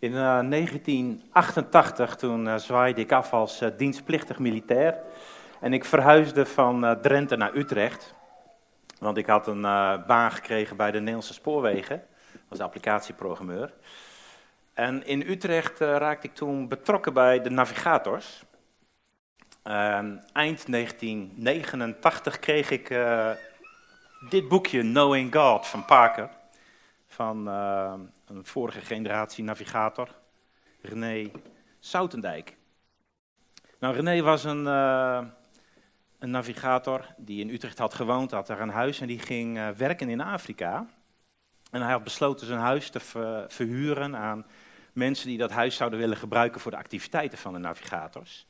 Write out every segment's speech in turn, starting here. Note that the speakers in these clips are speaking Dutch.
In 1988 toen zwaaide ik af als dienstplichtig militair. En ik verhuisde van Drenthe naar Utrecht. Want ik had een baan gekregen bij de Nederlandse Spoorwegen. als applicatieprogrammeur. En in Utrecht raakte ik toen betrokken bij de navigators. eind 1989 kreeg ik dit boekje Knowing God van Parker, van een vorige generatie navigator, René Soutendijk. Nou, René was een, uh, een navigator die in Utrecht had gewoond, had daar een huis en die ging uh, werken in Afrika. En hij had besloten zijn huis te verhuren aan mensen die dat huis zouden willen gebruiken voor de activiteiten van de navigators.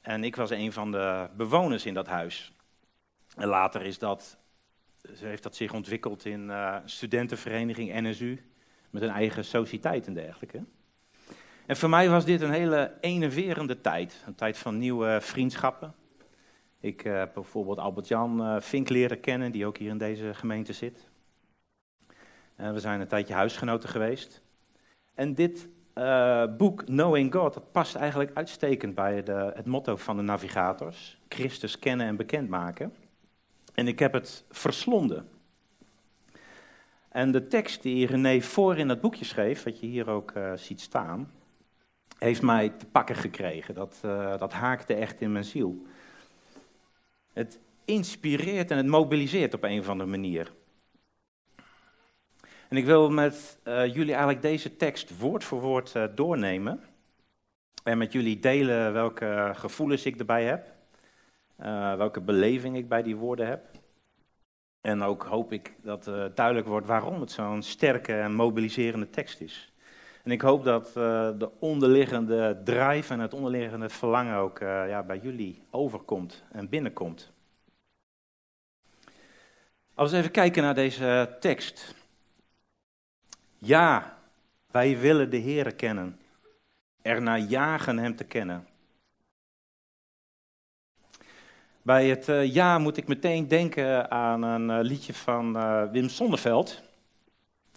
En ik was een van de bewoners in dat huis. En later is dat heeft dat zich ontwikkeld in uh, studentenvereniging NSU, met een eigen sociëteit en dergelijke. En voor mij was dit een hele enerverende tijd, een tijd van nieuwe vriendschappen. Ik heb bijvoorbeeld Albert-Jan Vink leren kennen, die ook hier in deze gemeente zit. En we zijn een tijdje huisgenoten geweest. En dit boek, Knowing God, dat past eigenlijk uitstekend bij de, het motto van de navigators. Christus kennen en bekendmaken. En ik heb het verslonden. En de tekst die René voor in het boekje schreef, wat je hier ook uh, ziet staan, heeft mij te pakken gekregen. Dat, uh, dat haakte echt in mijn ziel. Het inspireert en het mobiliseert op een of andere manier. En ik wil met uh, jullie eigenlijk deze tekst woord voor woord doornemen. En met jullie delen welke gevoelens ik erbij heb. Welke beleving ik bij die woorden heb. En ook hoop ik dat uh, duidelijk wordt waarom het zo'n sterke en mobiliserende tekst is. En ik hoop dat uh, de onderliggende drive en het onderliggende verlangen ook ja, bij jullie overkomt en binnenkomt. Als we even kijken naar deze tekst. Ja, wij willen de Heere kennen. Ernaar jagen hem te kennen. Bij het uh, ja moet ik meteen denken aan een uh, liedje van uh, Wim Sonneveld.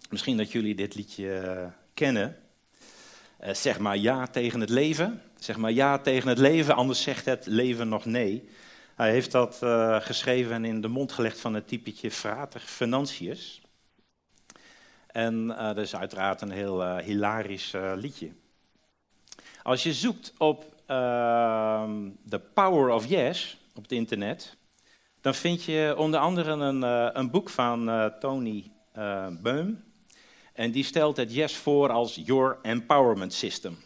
Misschien dat jullie dit liedje kennen. zeg maar ja tegen het leven. Zeg maar ja tegen het leven, anders zegt het leven nog nee. Hij heeft dat geschreven en in de mond gelegd van het typetje Frater Financius. En dat is uiteraard een heel hilarisch liedje. Als je zoekt op ehm, The Power of Yes op het internet, dan vind je onder andere een, uh, een boek van uh, Tony uh, Beum. En die stelt het Yes voor als Your Empowerment System.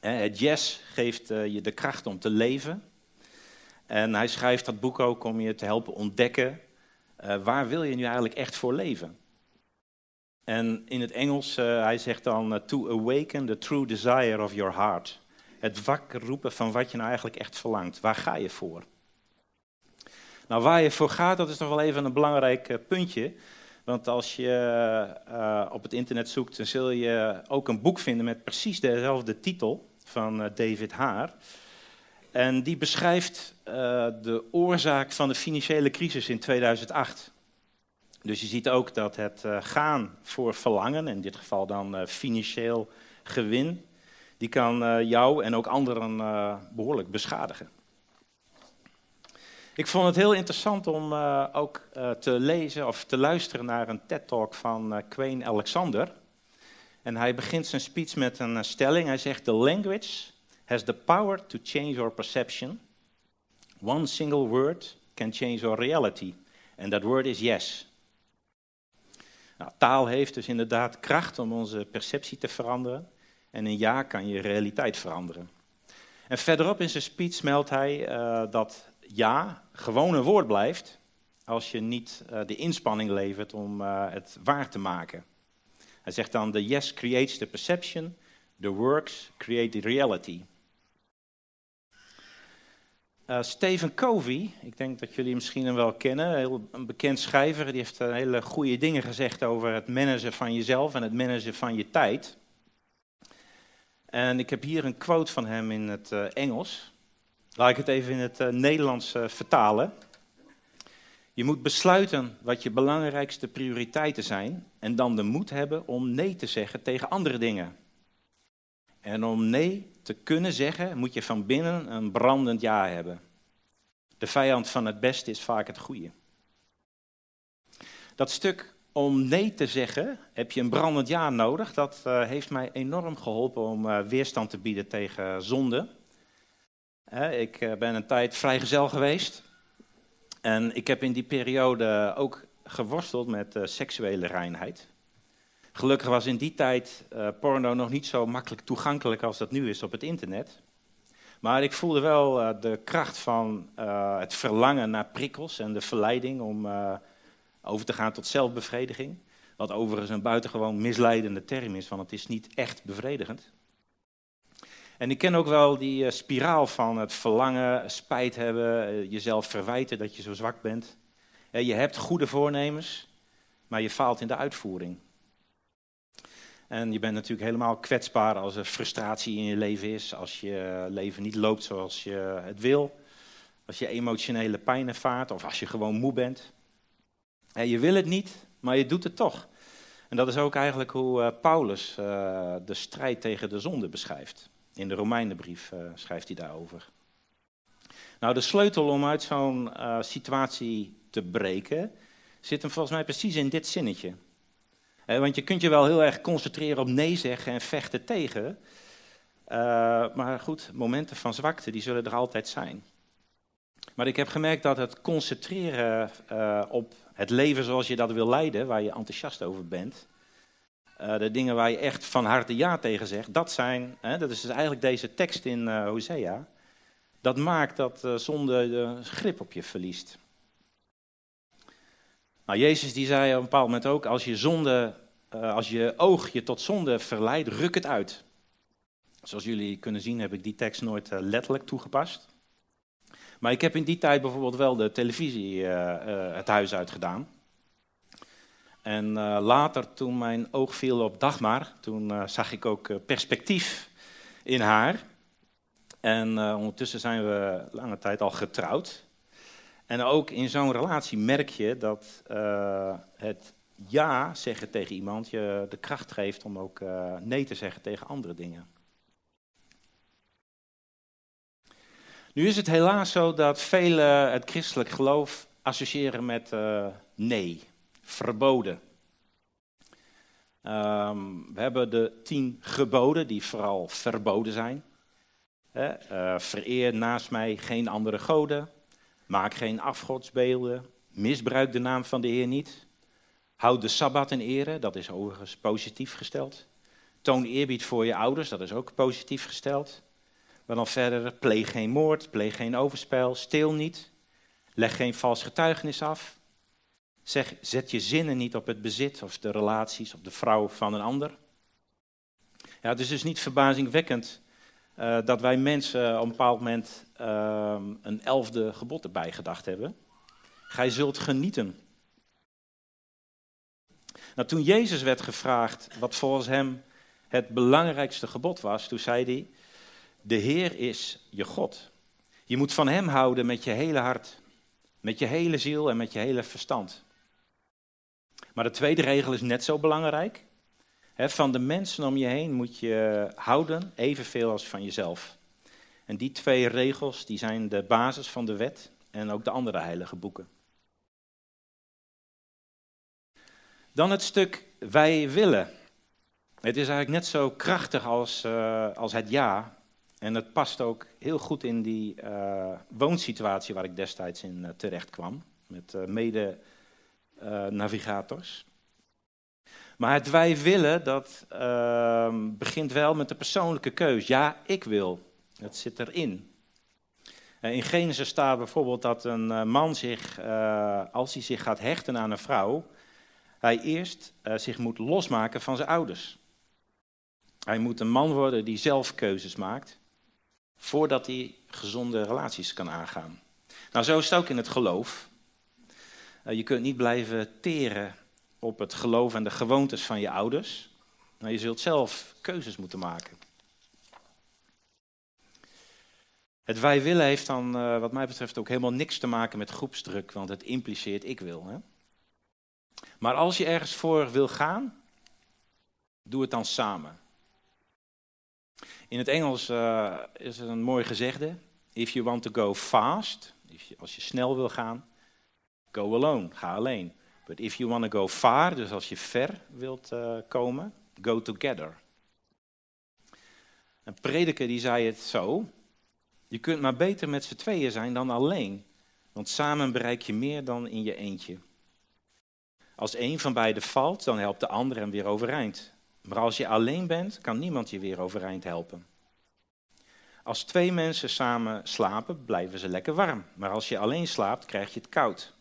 Het Yes geeft je de kracht om te leven. En hij schrijft dat boek ook om je te helpen ontdekken waar wil je nu eigenlijk echt voor leven. En in het Engels, hij zegt dan, to awaken the true desire of your heart het wakker roepen van wat je nou eigenlijk echt verlangt. Waar ga je voor? Nou, waar je voor gaat, dat is nog wel even een belangrijk uh, puntje. Want als je uh, op het internet zoekt, dan zul je ook een boek vinden met precies dezelfde titel van uh, David Haar. En die beschrijft de oorzaak van de financiële crisis in 2008. Dus je ziet ook dat het gaan voor verlangen, in dit geval dan financieel gewin, die kan uh, jou en ook anderen uh, behoorlijk beschadigen. Ik vond het heel interessant om uh, ook te lezen of te luisteren naar een TED-talk van Queen Alexander. En hij begint zijn speech met een stelling. Hij zegt: The language has the power to change our perception. One single word can change our reality. And that word is yes. Nou, taal heeft dus inderdaad kracht om onze perceptie te veranderen. En in ja kan je realiteit veranderen. En verderop in zijn speech meldt hij uh, dat ja gewoon een woord blijft als je niet uh, de inspanning levert om uh, het waar te maken. Hij zegt dan: The yes creates the perception, the works create the reality. Stephen Covey, ik denk dat jullie hem misschien wel kennen, heel, een bekend schrijver, die heeft hele goede dingen gezegd over het managen van jezelf en het managen van je tijd. En ik heb hier een quote van hem in het uh, Engels. Laat ik het even in het uh, Nederlands uh, vertalen. Je moet besluiten wat je belangrijkste prioriteiten zijn en dan de moed hebben om nee te zeggen tegen andere dingen. En om nee te kunnen zeggen, moet je van binnen een brandend ja hebben. De vijand van het beste is vaak het goede. Dat stuk om nee te zeggen heb je een brandend ja nodig. Dat uh, heeft mij enorm geholpen om uh, weerstand te bieden tegen zonde. Ik ben een tijd vrijgezel geweest. En ik heb in die periode ook geworsteld met seksuele reinheid. Gelukkig was in die tijd porno nog niet zo makkelijk toegankelijk als dat nu is op het internet. Maar ik voelde wel de kracht van het verlangen naar prikkels en de verleiding om over te gaan tot zelfbevrediging. Wat overigens een buitengewoon misleidende term is, want het is niet echt bevredigend. En ik ken ook wel die uh, spiraal van het verlangen, spijt hebben, uh, jezelf verwijten dat je zo zwak bent. Je hebt goede voornemens, maar je faalt in de uitvoering. En je bent natuurlijk helemaal kwetsbaar als er frustratie in je leven is, als je leven niet loopt zoals je het wil, als je emotionele pijn ervaart of als je gewoon moe bent. Je wil het niet, maar je doet het toch. En dat is ook eigenlijk hoe eh, Paulus eh, de strijd tegen de zonde beschrijft. In de Romeinenbrief eh, schrijft hij daarover. Nou, de sleutel om uit zo'n situatie te breken zit hem volgens mij precies in dit zinnetje. want je kunt je wel heel erg concentreren op nee zeggen en vechten tegen. maar goed, momenten van zwakte, die zullen er altijd zijn. Maar ik heb gemerkt dat het concentreren op het leven zoals je dat wil leiden, waar je enthousiast over bent, uh, de dingen waar je echt van harte ja tegen zegt, dat zijn, dat is dus eigenlijk deze tekst in uh, Hosea, dat maakt dat zonde de grip op je verliest. Nou, Jezus die zei op een bepaald moment ook, als je, zonde, als je oog je tot zonde verleidt, ruk het uit. Zoals jullie kunnen zien heb ik die tekst nooit letterlijk toegepast. Maar ik heb in die tijd bijvoorbeeld wel de televisie uh, uh, het huis uitgedaan. En uh, later, toen mijn oog viel op Dagmar, toen zag ik ook perspectief in haar. En ondertussen zijn we lange tijd al getrouwd. En ook in zo'n relatie merk je dat het ja zeggen tegen iemand je de kracht geeft om ook nee te zeggen tegen andere dingen. Nu is het helaas zo dat velen het christelijk geloof associëren met uh, nee, verboden. Um, we hebben de tien geboden die vooral verboden zijn. Uh, vereer naast mij geen andere goden. Maak geen afgodsbeelden. Misbruik de naam van de Heer niet. Houd de Sabbat in ere, dat is overigens positief gesteld. Toon eerbied voor je ouders, dat is ook positief gesteld. Maar dan verder, pleeg geen moord, pleeg geen overspel, steel niet, leg geen vals getuigenis af. Zeg, zet je zinnen niet op het bezit of de relaties of de vrouw van een ander. Ja, het is dus niet verbazingwekkend uh, dat wij mensen op een bepaald moment uh, een elfde gebod erbij gedacht hebben. Gij zult genieten. Nou, toen Jezus werd gevraagd wat volgens hem het belangrijkste gebod was, toen zei hij, de Heer is je God. Je moet van Hem houden met je hele hart, met je hele ziel en met je hele verstand. Maar de tweede regel is net zo belangrijk. van de mensen om je heen moet je houden evenveel als van jezelf. En die twee regels die zijn de basis van de wet en ook de andere heilige boeken. Dan het stuk wij willen. Het is eigenlijk net zo krachtig als, uh, als het ja, en het past ook heel goed in die uh, woonsituatie waar ik destijds in uh, terecht kwam, met uh, mede-navigators. maar het wij willen, dat ehm, begint wel met de persoonlijke keus. Ja, ik wil. Dat zit erin. In Genesis staat bijvoorbeeld dat een man zich, als hij zich gaat hechten aan een vrouw, hij eerst zich moet losmaken van zijn ouders. Hij moet een man worden die zelf keuzes maakt voordat hij gezonde relaties kan aangaan. Nou, zo is het ook in het geloof. Uh, je kunt niet blijven teren op het geloof en de gewoontes van je ouders. Maar je zult zelf keuzes moeten maken. Het wij willen heeft dan, uh, wat mij betreft, ook helemaal niks te maken met groepsdruk, want het impliceert ik wil. Hè? Maar als je ergens voor wil gaan, doe het dan samen. In het Engels uh, is er een mooi gezegde: If you want to go fast, als je snel wil gaan, go alone, ga alleen. But if you want to go far, dus als je ver wilt uh, komen, go together. Een prediker die zei het zo: Je kunt maar beter met z'n tweeën zijn dan alleen, want samen bereik je meer dan in je eentje. Als een van beiden valt, dan helpt de ander hem weer overeind. Maar als je alleen bent, kan niemand je weer overeind helpen. Als twee mensen samen slapen, blijven ze lekker warm. Maar als je alleen slaapt, krijg je het koud.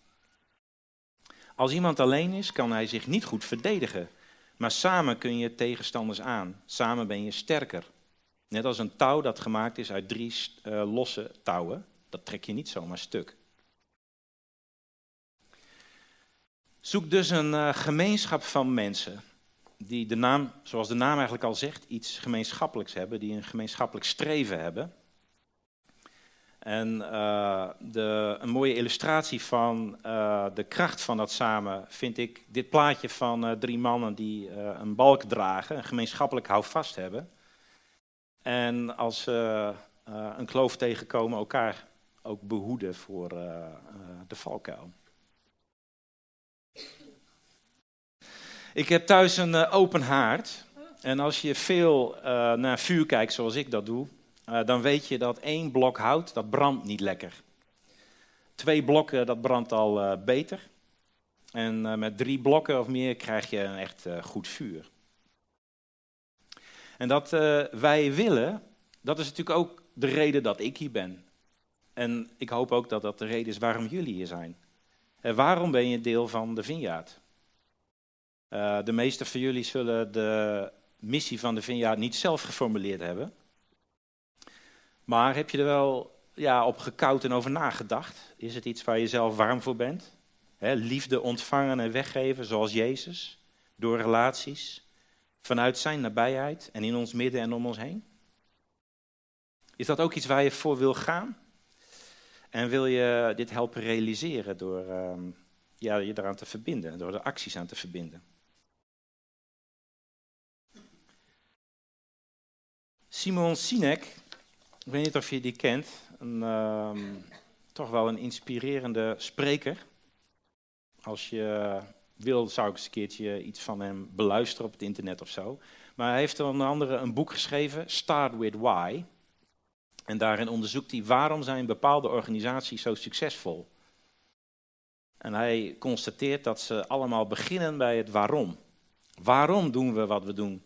Als iemand alleen is, kan hij zich niet goed verdedigen. Maar samen kun je tegenstanders aan. Samen ben je sterker. Net als een touw dat gemaakt is uit drie uh, losse touwen. Dat trek je niet zomaar stuk. Zoek dus een uh, gemeenschap van mensen die de naam, zoals de naam eigenlijk al zegt, iets gemeenschappelijks hebben, die een gemeenschappelijk streven hebben. En uh, de, een mooie illustratie van uh, de kracht van dat samen vind ik dit plaatje van uh, drie mannen die een balk dragen, een gemeenschappelijk houvast hebben. En als ze een kloof tegenkomen, elkaar ook behoeden voor de valkuil. Ik heb thuis een uh, open haard. En als je veel uh, naar vuur kijkt, zoals ik dat doe, uh, dan weet je dat één blok hout, dat brandt niet lekker. Twee blokken, dat brandt al beter. En met drie blokken of meer krijg je een echt goed vuur. En dat wij willen, dat is natuurlijk ook de reden dat ik hier ben. En ik hoop ook dat dat de reden is waarom jullie hier zijn. En waarom ben je deel van de Vinjaard? Uh, de meeste van jullie zullen de missie van de Vinjaard niet zelf geformuleerd hebben. Maar heb je er wel ja, op gekoud en over nagedacht? Is het iets waar je zelf warm voor bent? liefde ontvangen en weggeven zoals Jezus, door relaties, vanuit zijn nabijheid en in ons midden en om ons heen? Is dat ook iets waar je voor wil gaan? En wil je dit helpen realiseren door uh, ja, je eraan te verbinden, door er acties aan te verbinden? Simon Sinek, ik weet niet of je die kent, een, uh, toch wel een inspirerende spreker. Als je wil, zou ik eens een keertje iets van hem beluisteren op het internet of zo. Maar hij heeft onder andere een boek geschreven, Start with Why. En daarin onderzoekt hij waarom zijn bepaalde organisaties zo succesvol. En hij constateert dat ze allemaal beginnen bij het waarom. Waarom doen we wat we doen?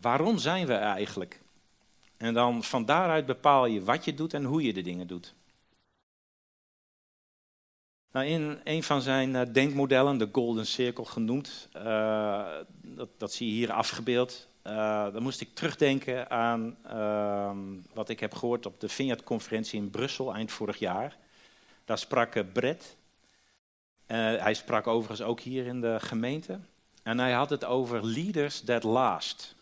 Waarom zijn we eigenlijk? En dan van daaruit bepaal je wat je doet en hoe je de dingen doet. Nou, in een van zijn uh, denkmodellen, de Golden Circle genoemd, uh, dat, dat, zie je hier afgebeeld. Uh, dan moest ik terugdenken aan ehm, wat ik heb gehoord op de Vineyard-conferentie in Brussel eind vorig jaar. Daar sprak Brett. hij sprak overigens ook hier in de gemeente. En hij had het over leaders that last.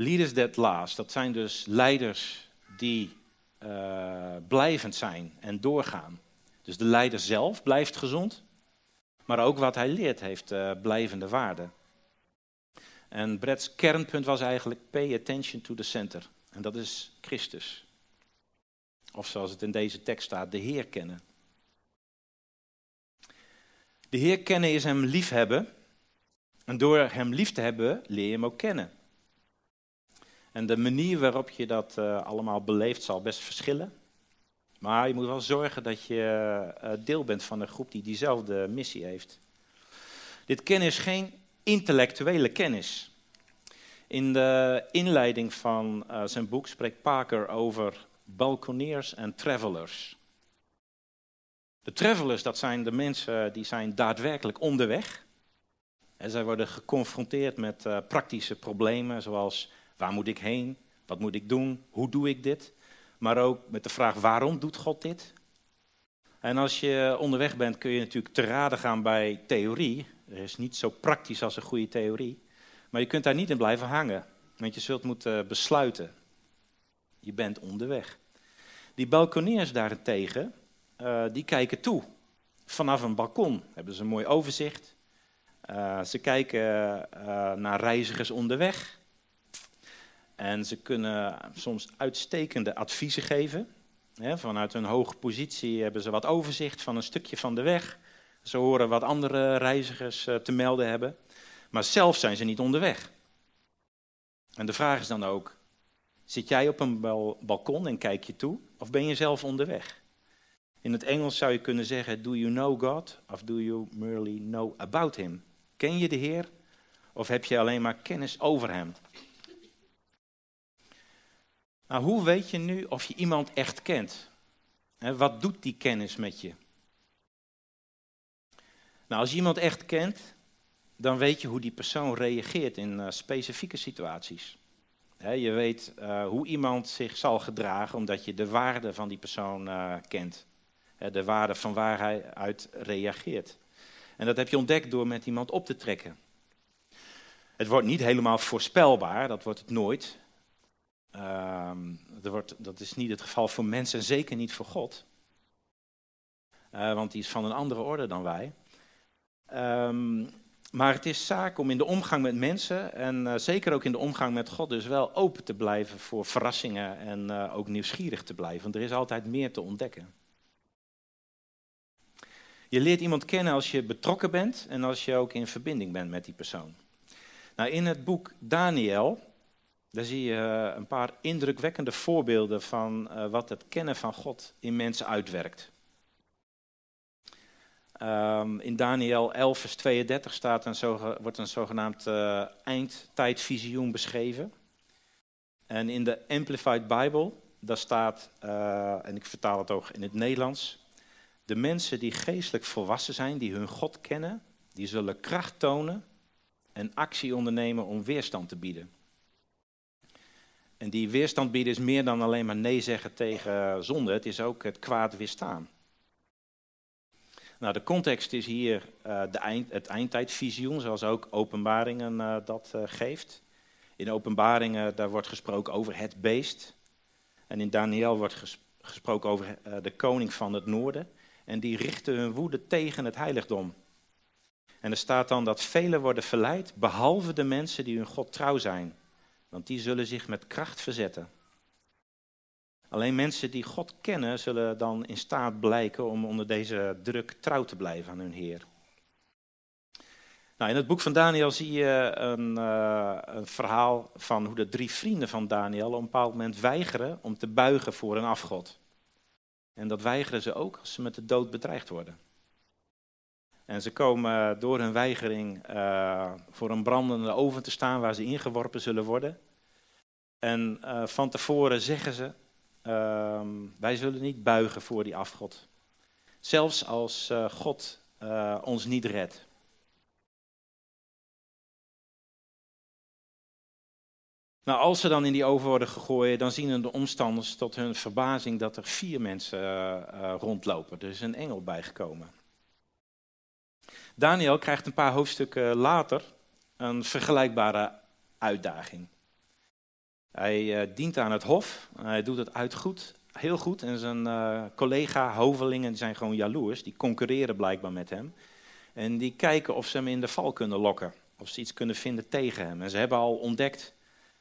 Leaders that last, dat zijn dus leiders die uh, blijvend zijn en doorgaan. Dus de leider zelf blijft gezond, maar ook wat hij leert heeft uh, blijvende waarde. En Brett's kernpunt was eigenlijk pay attention to the center. En dat is Christus. Of zoals het in deze tekst staat, de Heer kennen. De Heer kennen is hem liefhebben. En door hem lief te hebben, leer je hem ook kennen. En de manier waarop je dat uh, allemaal beleeft zal best verschillen. Maar je moet wel zorgen dat je uh, deel bent van een groep die diezelfde missie heeft. Dit kennis is geen intellectuele kennis. In de inleiding van uh, zijn boek spreekt Parker over balkoniers en travelers. De travelers, dat zijn de mensen die zijn daadwerkelijk onderweg. En zij worden geconfronteerd met praktische problemen zoals Waar moet ik heen? Wat moet ik doen? Hoe doe ik dit? Maar ook met de vraag waarom doet God dit? En als je onderweg bent kun je natuurlijk te raden gaan bij theorie. Er is niet zo praktisch als een goede theorie. Maar je kunt daar niet in blijven hangen. Want je zult moeten besluiten. Je bent onderweg. Die balkoniers daarentegen, uh, die kijken toe. Vanaf een balkon hebben ze een mooi overzicht. Uh, ze kijken uh, naar reizigers onderweg. En ze kunnen soms uitstekende adviezen geven. vanuit hun hoge positie hebben ze wat overzicht van een stukje van de weg. Ze horen wat andere reizigers eh, te melden hebben. Maar zelf zijn ze niet onderweg. En de vraag is dan ook: zit jij op een balkon en kijk je toe? Of ben je zelf onderweg? In het Engels zou je kunnen zeggen: Do you know God? Of do you merely know about Him? Ken je de Heer? Of heb je alleen maar kennis over Hem? Nou, hoe weet je nu of je iemand echt kent? wat doet die kennis met je? Nou, als je iemand echt kent, dan weet je hoe die persoon reageert in uh, specifieke situaties. je weet uh, hoe iemand zich zal gedragen omdat je de waarde van die persoon uh, kent. de waarde van waar hij uit reageert. En dat heb je ontdekt door met iemand op te trekken. Het wordt niet helemaal voorspelbaar, dat wordt het nooit. Ehm, dat, is niet het geval voor mensen en zeker niet voor God. want die is van een andere orde dan wij. Um, maar het is zaak om in de omgang met mensen en uh, zeker ook in de omgang met God dus wel open te blijven voor verrassingen en uh, ook nieuwsgierig te blijven, want er is altijd meer te ontdekken. Je leert iemand kennen als je betrokken bent en als je ook in verbinding bent met die persoon. Nou, in het boek Daniel, daar zie je uh, een paar indrukwekkende voorbeelden van wat het kennen van God in mensen uitwerkt. Um, in Daniel 11, vers 32 staat een wordt een zogenaamd uh, eindtijdvisioen beschreven. En in de Amplified Bible, daar staat, en ik vertaal het ook in het Nederlands, de mensen die geestelijk volwassen zijn, die hun God kennen, die zullen kracht tonen en actie ondernemen om weerstand te bieden. En die weerstand bieden is meer dan alleen maar nee zeggen tegen zonde, het is ook het kwaad weerstaan. Nou, de context is hier uh, de eind, het eindtijdvisioen, zoals ook openbaringen uh, dat uh, geeft. In openbaringen daar wordt gesproken over het beest. En in Daniel wordt ges gesproken over de koning van het noorden. En die richten hun woede tegen het heiligdom. En er staat dan dat velen worden verleid, behalve de mensen die hun God trouw zijn. Want die zullen zich met kracht verzetten. Alleen mensen die God kennen, zullen dan in staat blijken om onder deze druk trouw te blijven aan hun Heer. Nou, in het boek van Daniel zie je een, uh, een, verhaal van hoe de drie vrienden van Daniel op een bepaald moment weigeren om te buigen voor een afgod. En dat weigeren ze ook als ze met de dood bedreigd worden. En ze komen door hun weigering uh, voor een brandende oven te staan waar ze ingeworpen zullen worden. En uh, van tevoren zeggen ze, Ehm, wij zullen niet buigen voor die afgod. Zelfs als uh, God ons niet redt. Nou, als ze dan in die oven worden gegooid, dan zien de omstanders tot hun verbazing dat er vier mensen rondlopen. Er is een engel bijgekomen. Daniel krijgt een paar hoofdstukken later een vergelijkbare uitdaging. Hij uh, dient aan het hof, hij doet het uit goed, heel goed. En zijn uh, collega hovelingen zijn gewoon jaloers, die concurreren blijkbaar met hem. En die kijken of ze hem in de val kunnen lokken, of ze iets kunnen vinden tegen hem. En ze hebben al ontdekt,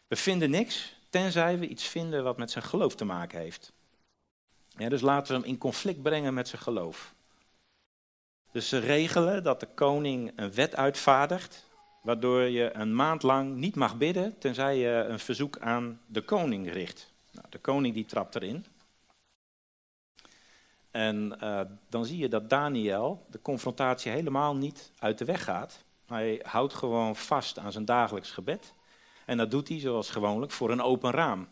we vinden niks, tenzij we iets vinden wat met zijn geloof te maken heeft. Ja, dus laten we hem in conflict brengen met zijn geloof. Dus ze regelen dat de koning een wet uitvaardigt waardoor je een maand lang niet mag bidden tenzij je een verzoek aan de koning richt. Nou, de koning die trapt erin. En uh, dan zie je dat Daniel de confrontatie helemaal niet uit de weg gaat. Hij houdt gewoon vast aan zijn dagelijks gebed. En dat doet hij zoals gewoonlijk voor een open raam.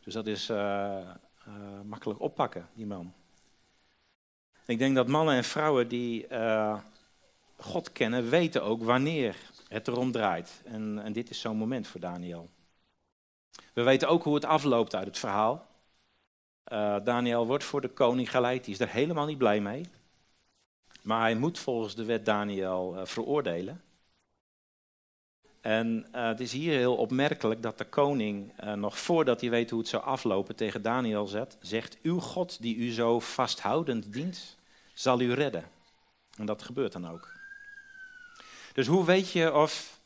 Dus dat is uh, uh, makkelijk oppakken, die man. Ik denk dat mannen en vrouwen die God kennen, weten ook wanneer het erom draait. En, en dit is zo'n moment voor Daniel. We weten ook hoe het afloopt uit het verhaal. Uh, Daniel wordt voor de koning geleid, die is er helemaal niet blij mee. Maar hij moet volgens de wet Daniel uh, veroordelen. En uh, het is hier heel opmerkelijk dat de koning, nog voordat hij weet hoe het zou aflopen, tegen Daniel zet, zegt: Uw God die u zo vasthoudend dient, zal u redden. En dat gebeurt dan ook. Dus hoe weet je of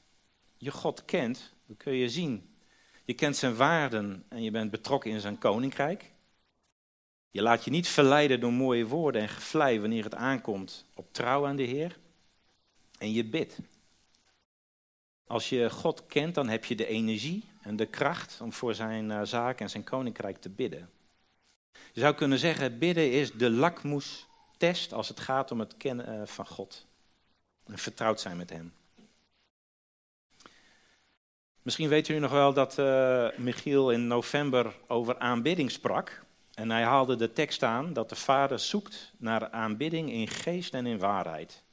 je God kent? Dat kun je zien. Je kent zijn waarden en je bent betrokken in zijn koninkrijk. Je laat je niet verleiden door mooie woorden en gevlei wanneer het aankomt op trouw aan de Heer. En je bidt. Als je God kent, dan heb je de energie en de kracht om voor zijn uh, zaak en zijn koninkrijk te bidden. Je zou kunnen zeggen, bidden is de lakmoestest als het gaat om het kennen eh, van God. En vertrouwd zijn met hem. Misschien weten jullie nog wel dat uh, Michiel in november over aanbidding sprak. En hij haalde de tekst aan dat de Vader zoekt naar aanbidding in geest en in waarheid.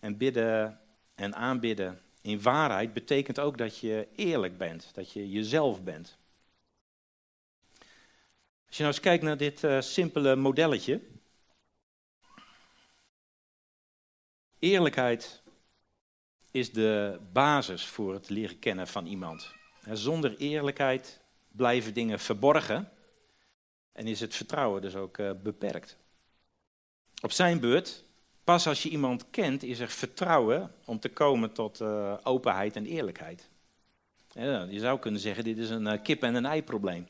En bidden en aanbidden in waarheid betekent ook dat je eerlijk bent, dat je jezelf bent. Als je nou eens kijkt naar dit uh, simpele modelletje. Eerlijkheid is de basis voor het leren kennen van iemand. Zonder eerlijkheid blijven dingen verborgen en is het vertrouwen dus ook uh, beperkt. Op zijn beurt, pas als je iemand kent, is er vertrouwen om te komen tot uh, openheid en eerlijkheid. Je zou kunnen zeggen, dit is een uh, kip- en een ei-probleem.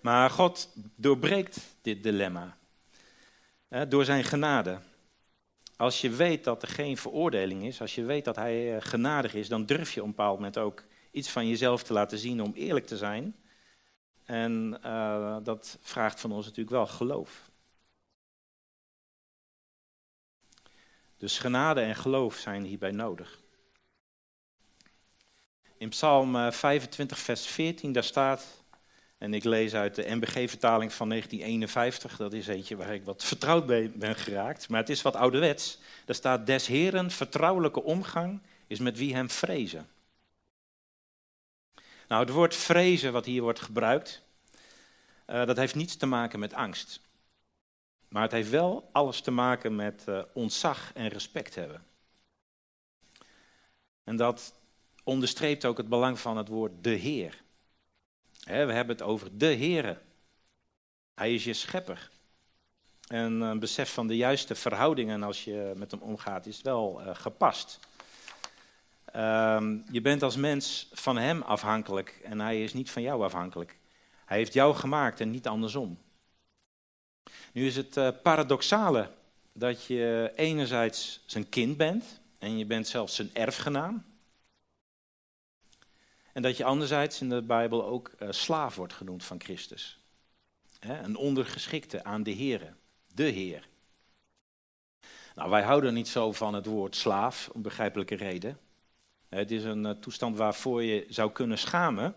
Maar God doorbreekt dit dilemma door zijn genade. Als je weet dat er geen veroordeling is, als je weet dat hij genadig is, dan durf je op een bepaald moment ook iets van jezelf te laten zien om eerlijk te zijn en dat vraagt van ons natuurlijk wel geloof. Dus genade en geloof zijn hierbij nodig. In Psalm 25, eh, vers 14, daar staat, en ik lees uit de MBG-vertaling van 1951, dat is eentje waar ik wat vertrouwd bij ben geraakt, maar het is wat ouderwets. Daar staat, des Heren vertrouwelijke omgang is met wie hem vrezen. Nou, het woord vrezen wat hier wordt gebruikt, uh, dat heeft niets te maken met angst. Maar het heeft wel alles te maken met uh, ontzag en respect hebben. En dat onderstreept ook het belang van het woord de Heer. we hebben het over de Heere. Hij is je schepper. En een besef van de juiste verhoudingen als je met hem omgaat is wel uh, gepast. Um, je bent als mens van hem afhankelijk en hij is niet van jou afhankelijk. Hij heeft jou gemaakt en niet andersom. Nu is het uh, paradoxale dat je enerzijds zijn kind bent en je bent zelfs zijn erfgenaam. En dat je anderzijds in de Bijbel ook uh, slaaf wordt genoemd van Christus. Een ondergeschikte aan de Heer, de Heer. Nou, wij houden niet zo van het woord slaaf, om begrijpelijke reden. Het is een uh, toestand waarvoor je zou kunnen schamen.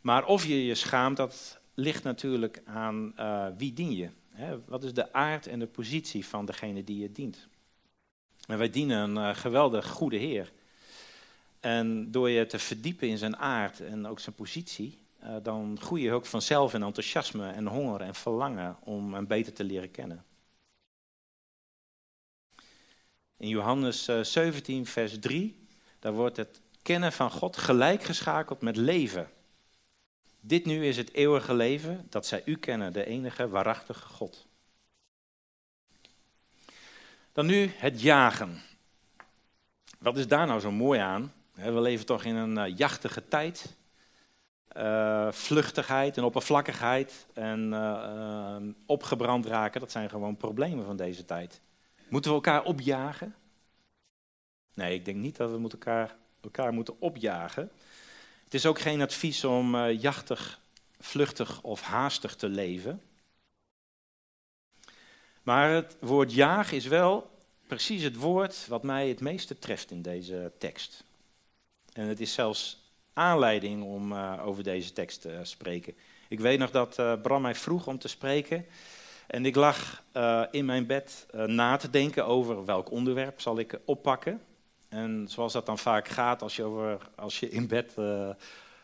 Maar of je je schaamt, dat ligt natuurlijk aan uh, wie dien je. Hè? Wat is de aard en de positie van degene die je dient? En wij dienen een uh, geweldig goede Heer. En door je te verdiepen in zijn aard en ook zijn positie, uh, dan groei je ook vanzelf in enthousiasme en honger en verlangen om hem beter te leren kennen. In Johannes 17, vers 3, daar wordt het kennen van God gelijkgeschakeld met leven. Dit nu is het eeuwige leven, dat zij u kennen, de enige waarachtige God. Dan nu het jagen. Wat is daar nou zo mooi aan? We leven toch in een eh, jachtige tijd. Uh, vluchtigheid en oppervlakkigheid en uh, opgebrand raken, dat zijn gewoon problemen van deze tijd. Moeten we elkaar opjagen? Nee, ik denk niet dat we elkaar, elkaar moeten opjagen. Is ook geen advies om uh, jachtig, vluchtig of haastig te leven. Maar het woord jaag is wel precies het woord wat mij het meeste treft in deze tekst. En het is zelfs aanleiding om uh, over deze tekst te spreken. Ik weet nog dat uh, Bram mij vroeg om te spreken. En ik lag in mijn bed na te denken over welk onderwerp zal ik oppakken. En zoals dat dan vaak gaat, als je, als je in bed uh,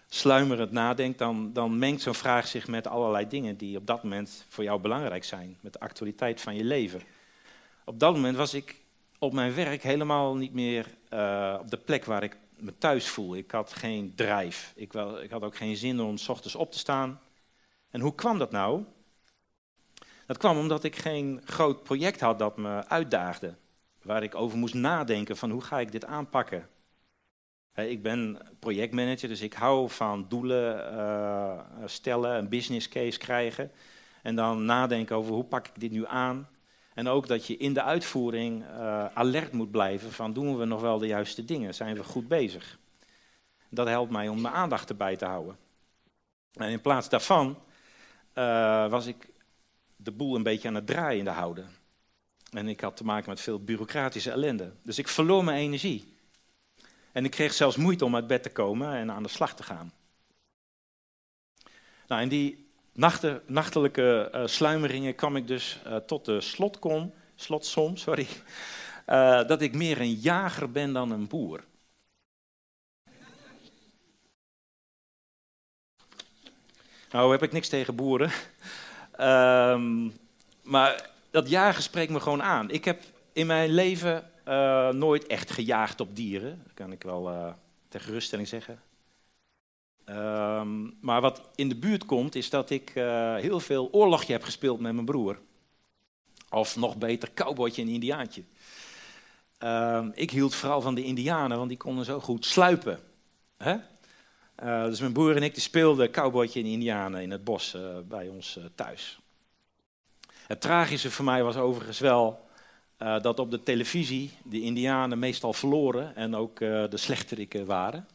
sluimerend nadenkt, dan, dan mengt zo'n vraag zich met allerlei dingen die op dat moment voor jou belangrijk zijn. Met de actualiteit van je leven. Op dat moment was ik op mijn werk helemaal niet meer uh, op de plek waar ik me thuis voel. Ik had geen drijf. Ik, wel, ik had ook geen zin om s ochtends op te staan. En hoe kwam dat nou? Dat kwam omdat ik geen groot project had dat me uitdaagde waar ik over moest nadenken van hoe ga ik dit aanpakken. Ik ben projectmanager, dus ik hou van doelen uh, stellen, een business case krijgen. En dan nadenken over hoe pak ik dit nu aan. En ook dat je in de uitvoering uh, alert moet blijven van doen we nog wel de juiste dingen? Zijn we goed bezig? Dat helpt mij om mijn aandacht erbij te houden. En in plaats daarvan uh, was ik de boel een beetje aan het draaien houden. En ik had te maken met veel bureaucratische ellende. Dus ik verloor mijn energie. En ik kreeg zelfs moeite om uit bed te komen en aan de slag te gaan. Nou, in die nachtelijke uh, sluimeringen kwam ik dus uh, tot de slotkom, slotsom, sorry, uh, dat ik meer een jager ben dan een boer. Nou heb ik niks tegen boeren, um, maar dat jagen spreekt me gewoon aan. Ik heb in mijn leven uh, nooit echt gejaagd op dieren. Dat kan ik wel uh, ter geruststelling zeggen. Um, maar wat in de buurt komt, is dat ik uh, heel veel oorlogje heb gespeeld met mijn broer. Of nog beter, cowboytje en indiaantje. Uh, ik hield vooral van de indianen, want die konden zo goed sluipen. Hè? Dus mijn broer en ik die speelden cowboytje en indianen in het bos bij ons thuis. Het tragische voor mij was overigens wel uh, dat op de televisie de Indianen meestal verloren en ook uh, de slechteriken waren.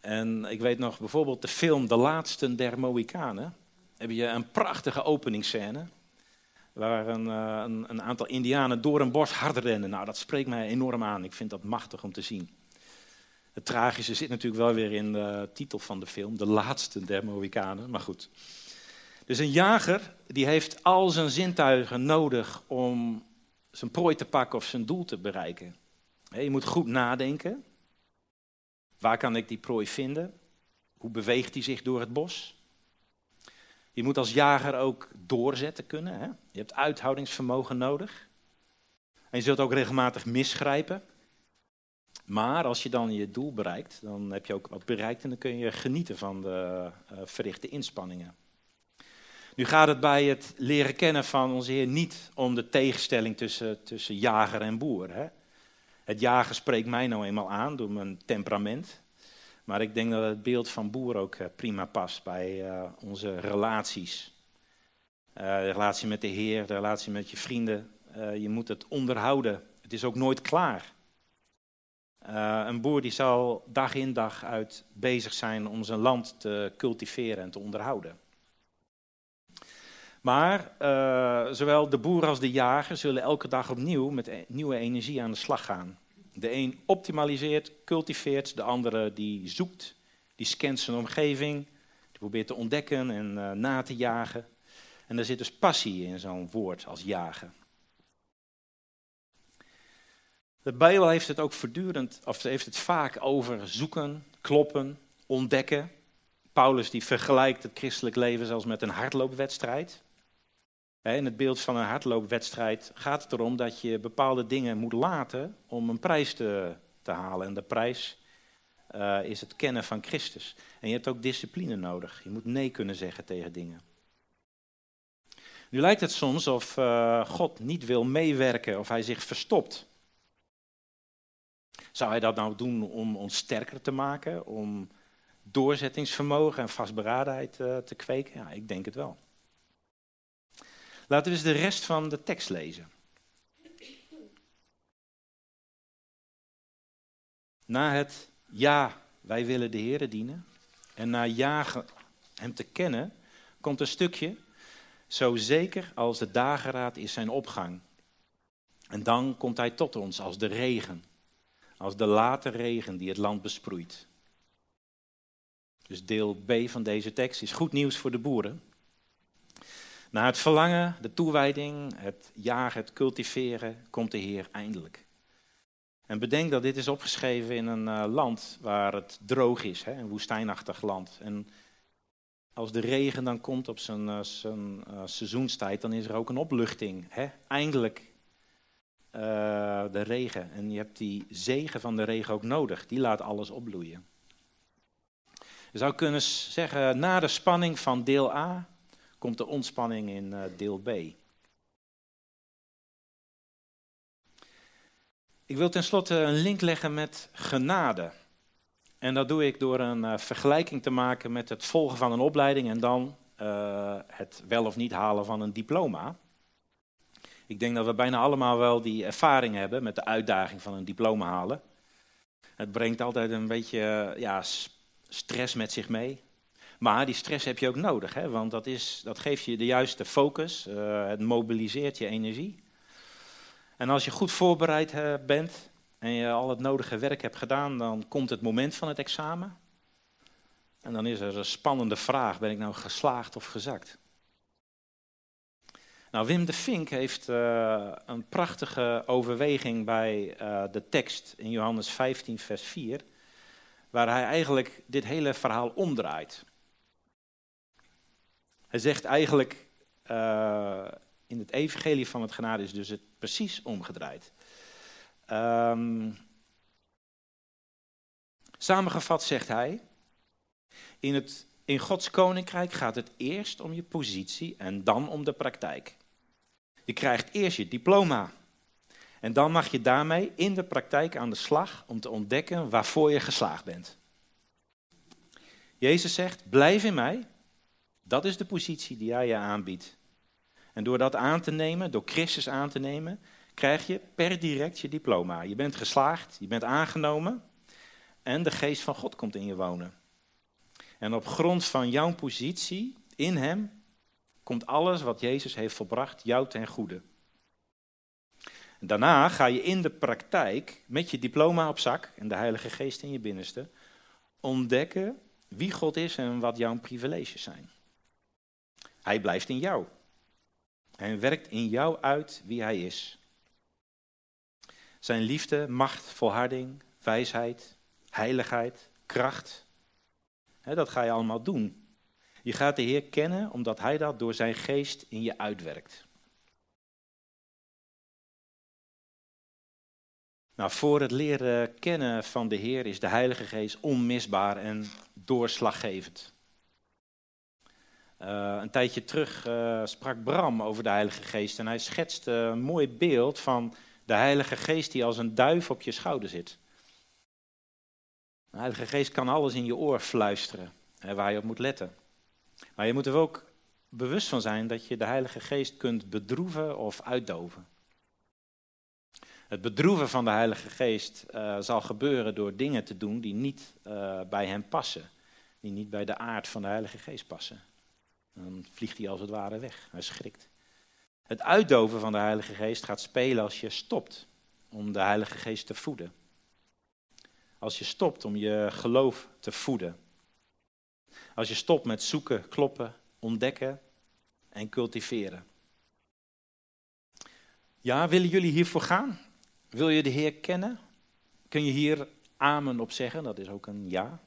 En ik weet nog bijvoorbeeld de film De Laatste der Mohikanen. Heb je een prachtige openingsscène. Waar een, uh, een, een, aantal Indianen door een bos hard rennen. Nou, dat spreekt mij enorm aan. Ik vind dat machtig om te zien. Het tragische zit natuurlijk wel weer in de titel van de film. De Laatste der Mohikanen. Maar goed. Dus een jager die heeft al zijn zintuigen nodig om zijn prooi te pakken of zijn doel te bereiken. Je moet goed nadenken. Waar kan ik die prooi vinden? Hoe beweegt hij zich door het bos? Je moet als jager ook doorzetten kunnen. Hè? Je hebt uithoudingsvermogen nodig. En je zult ook regelmatig misgrijpen. Maar als je dan je doel bereikt, dan heb je ook wat bereikt en dan kun je genieten van de uh, verrichte inspanningen. Nu gaat het bij het leren kennen van onze Heer niet om de tegenstelling tussen, tussen jager en boer. Hè? Het jagen spreekt mij nou eenmaal aan door mijn temperament. Maar ik denk dat het beeld van boer ook eh, prima past bij uh, onze relaties. Uh, de relatie met de Heer, de relatie met je vrienden. je moet het onderhouden. Het is ook nooit klaar. een boer die zal dag in dag uit bezig zijn om zijn land te cultiveren en te onderhouden. Maar uh, zowel de boer als de jager zullen elke dag opnieuw met e-, nieuwe energie aan de slag gaan. De een optimaliseert, cultiveert, de andere die zoekt, die scant zijn omgeving, die probeert te ontdekken en uh, na te jagen. En er zit dus passie in zo'n woord als jagen. De Bijbel heeft het ook voortdurend, of heeft het vaak over zoeken, kloppen, ontdekken. Paulus die vergelijkt het christelijk leven zelfs met een hardloopwedstrijd. In het beeld van een hardloopwedstrijd gaat het erom dat je bepaalde dingen moet laten om een prijs te, te halen. En de prijs uh, is het kennen van Christus. En je hebt ook discipline nodig. Je moet nee kunnen zeggen tegen dingen. Nu lijkt het soms of uh, God niet wil meewerken of hij zich verstopt. Zou hij dat nou doen om ons sterker te maken, om doorzettingsvermogen en vastberadenheid uh, te kweken? Ja, ik denk het wel. Laten we eens de rest van de tekst lezen. Na het ja, wij willen de Heer dienen. En na ja, hem te kennen, komt een stukje. Zo zeker als de dageraad is zijn opgang. En dan komt hij tot ons als de regen. Als de late regen die het land besproeit. Dus deel B van deze tekst is goed nieuws voor de boeren. Na het verlangen, de toewijding, het jagen, het cultiveren, komt de Heer eindelijk. En bedenk dat dit is opgeschreven in een uh, land waar het droog is, een woestijnachtig land. En als de regen dan komt op zijn, uh, zijn uh, seizoenstijd, dan is er ook een opluchting. Eindelijk de regen. En je hebt die zegen van de regen ook nodig. Die laat alles opbloeien. Je zou kunnen zeggen, na de spanning van deel A komt de ontspanning in uh, deel B. Ik wil tenslotte een link leggen met genade. En dat doe ik door een uh, vergelijking te maken met het volgen van een opleiding en dan uh, het wel of niet halen van een diploma. Ik denk dat we bijna allemaal wel die ervaring hebben met de uitdaging van een diploma halen. Het brengt altijd een beetje ja, stress met zich mee. Maar die stress heb je ook nodig, hè? want dat, is, dat geeft je de juiste focus, uh, het mobiliseert je energie. En als je goed voorbereid uh, bent en je al het nodige werk hebt gedaan, dan komt het moment van het examen. En dan is er een spannende vraag, ben ik nou geslaagd of gezakt? Nou, Wim de Vink heeft uh, een prachtige overweging bij de tekst in Johannes 15, vers 4, waar hij eigenlijk dit hele verhaal omdraait. Hij zegt eigenlijk, uh, in het evangelie van het genade is dus het precies omgedraaid. Um, samengevat zegt hij, in, het, in Gods koninkrijk gaat het eerst om je positie en dan om de praktijk. Je krijgt eerst je diploma. En dan mag je daarmee in de praktijk aan de slag om te ontdekken waarvoor je geslaagd bent. Jezus zegt: Blijf in mij. Dat is de positie die hij je aanbiedt. En door dat aan te nemen, door Christus aan te nemen, krijg je per direct je diploma. Je bent geslaagd, je bent aangenomen en de geest van God komt in je wonen. En op grond van jouw positie in Hem komt alles wat Jezus heeft volbracht jou ten goede. daarna ga je in de praktijk met je diploma op zak en de Heilige Geest in je binnenste ontdekken wie God is en wat jouw privileges zijn. Hij blijft in jou. Hij werkt in jou uit wie hij is. Zijn liefde, macht, volharding, wijsheid, heiligheid, kracht. dat ga je allemaal doen je gaat de Heer kennen omdat Hij dat door zijn geest in je uitwerkt. Nou, voor het leren kennen van de Heer is de Heilige Geest onmisbaar en doorslaggevend. Uh, een tijdje terug uh, sprak Bram over de Heilige Geest en hij schetste een mooi beeld van de Heilige Geest die als een duif op je schouder zit. De Heilige Geest kan alles in je oor fluisteren, hè, waar je op moet letten. Maar je moet er ook bewust van zijn dat je de Heilige Geest kunt bedroeven of uitdoven. Het bedroeven van de Heilige Geest zal gebeuren door dingen te doen die niet bij hem passen. Die niet bij de aard van de Heilige Geest passen. Dan vliegt hij als het ware weg. Hij schrikt. Het uitdoven van de Heilige Geest gaat spelen als je stopt om de Heilige Geest te voeden. Als je stopt om je geloof te voeden. Als je stopt met zoeken, kloppen, ontdekken en cultiveren. Ja, willen jullie hiervoor gaan? Wil je de Heer kennen? Kun je hier amen op zeggen? Dat is ook een ja.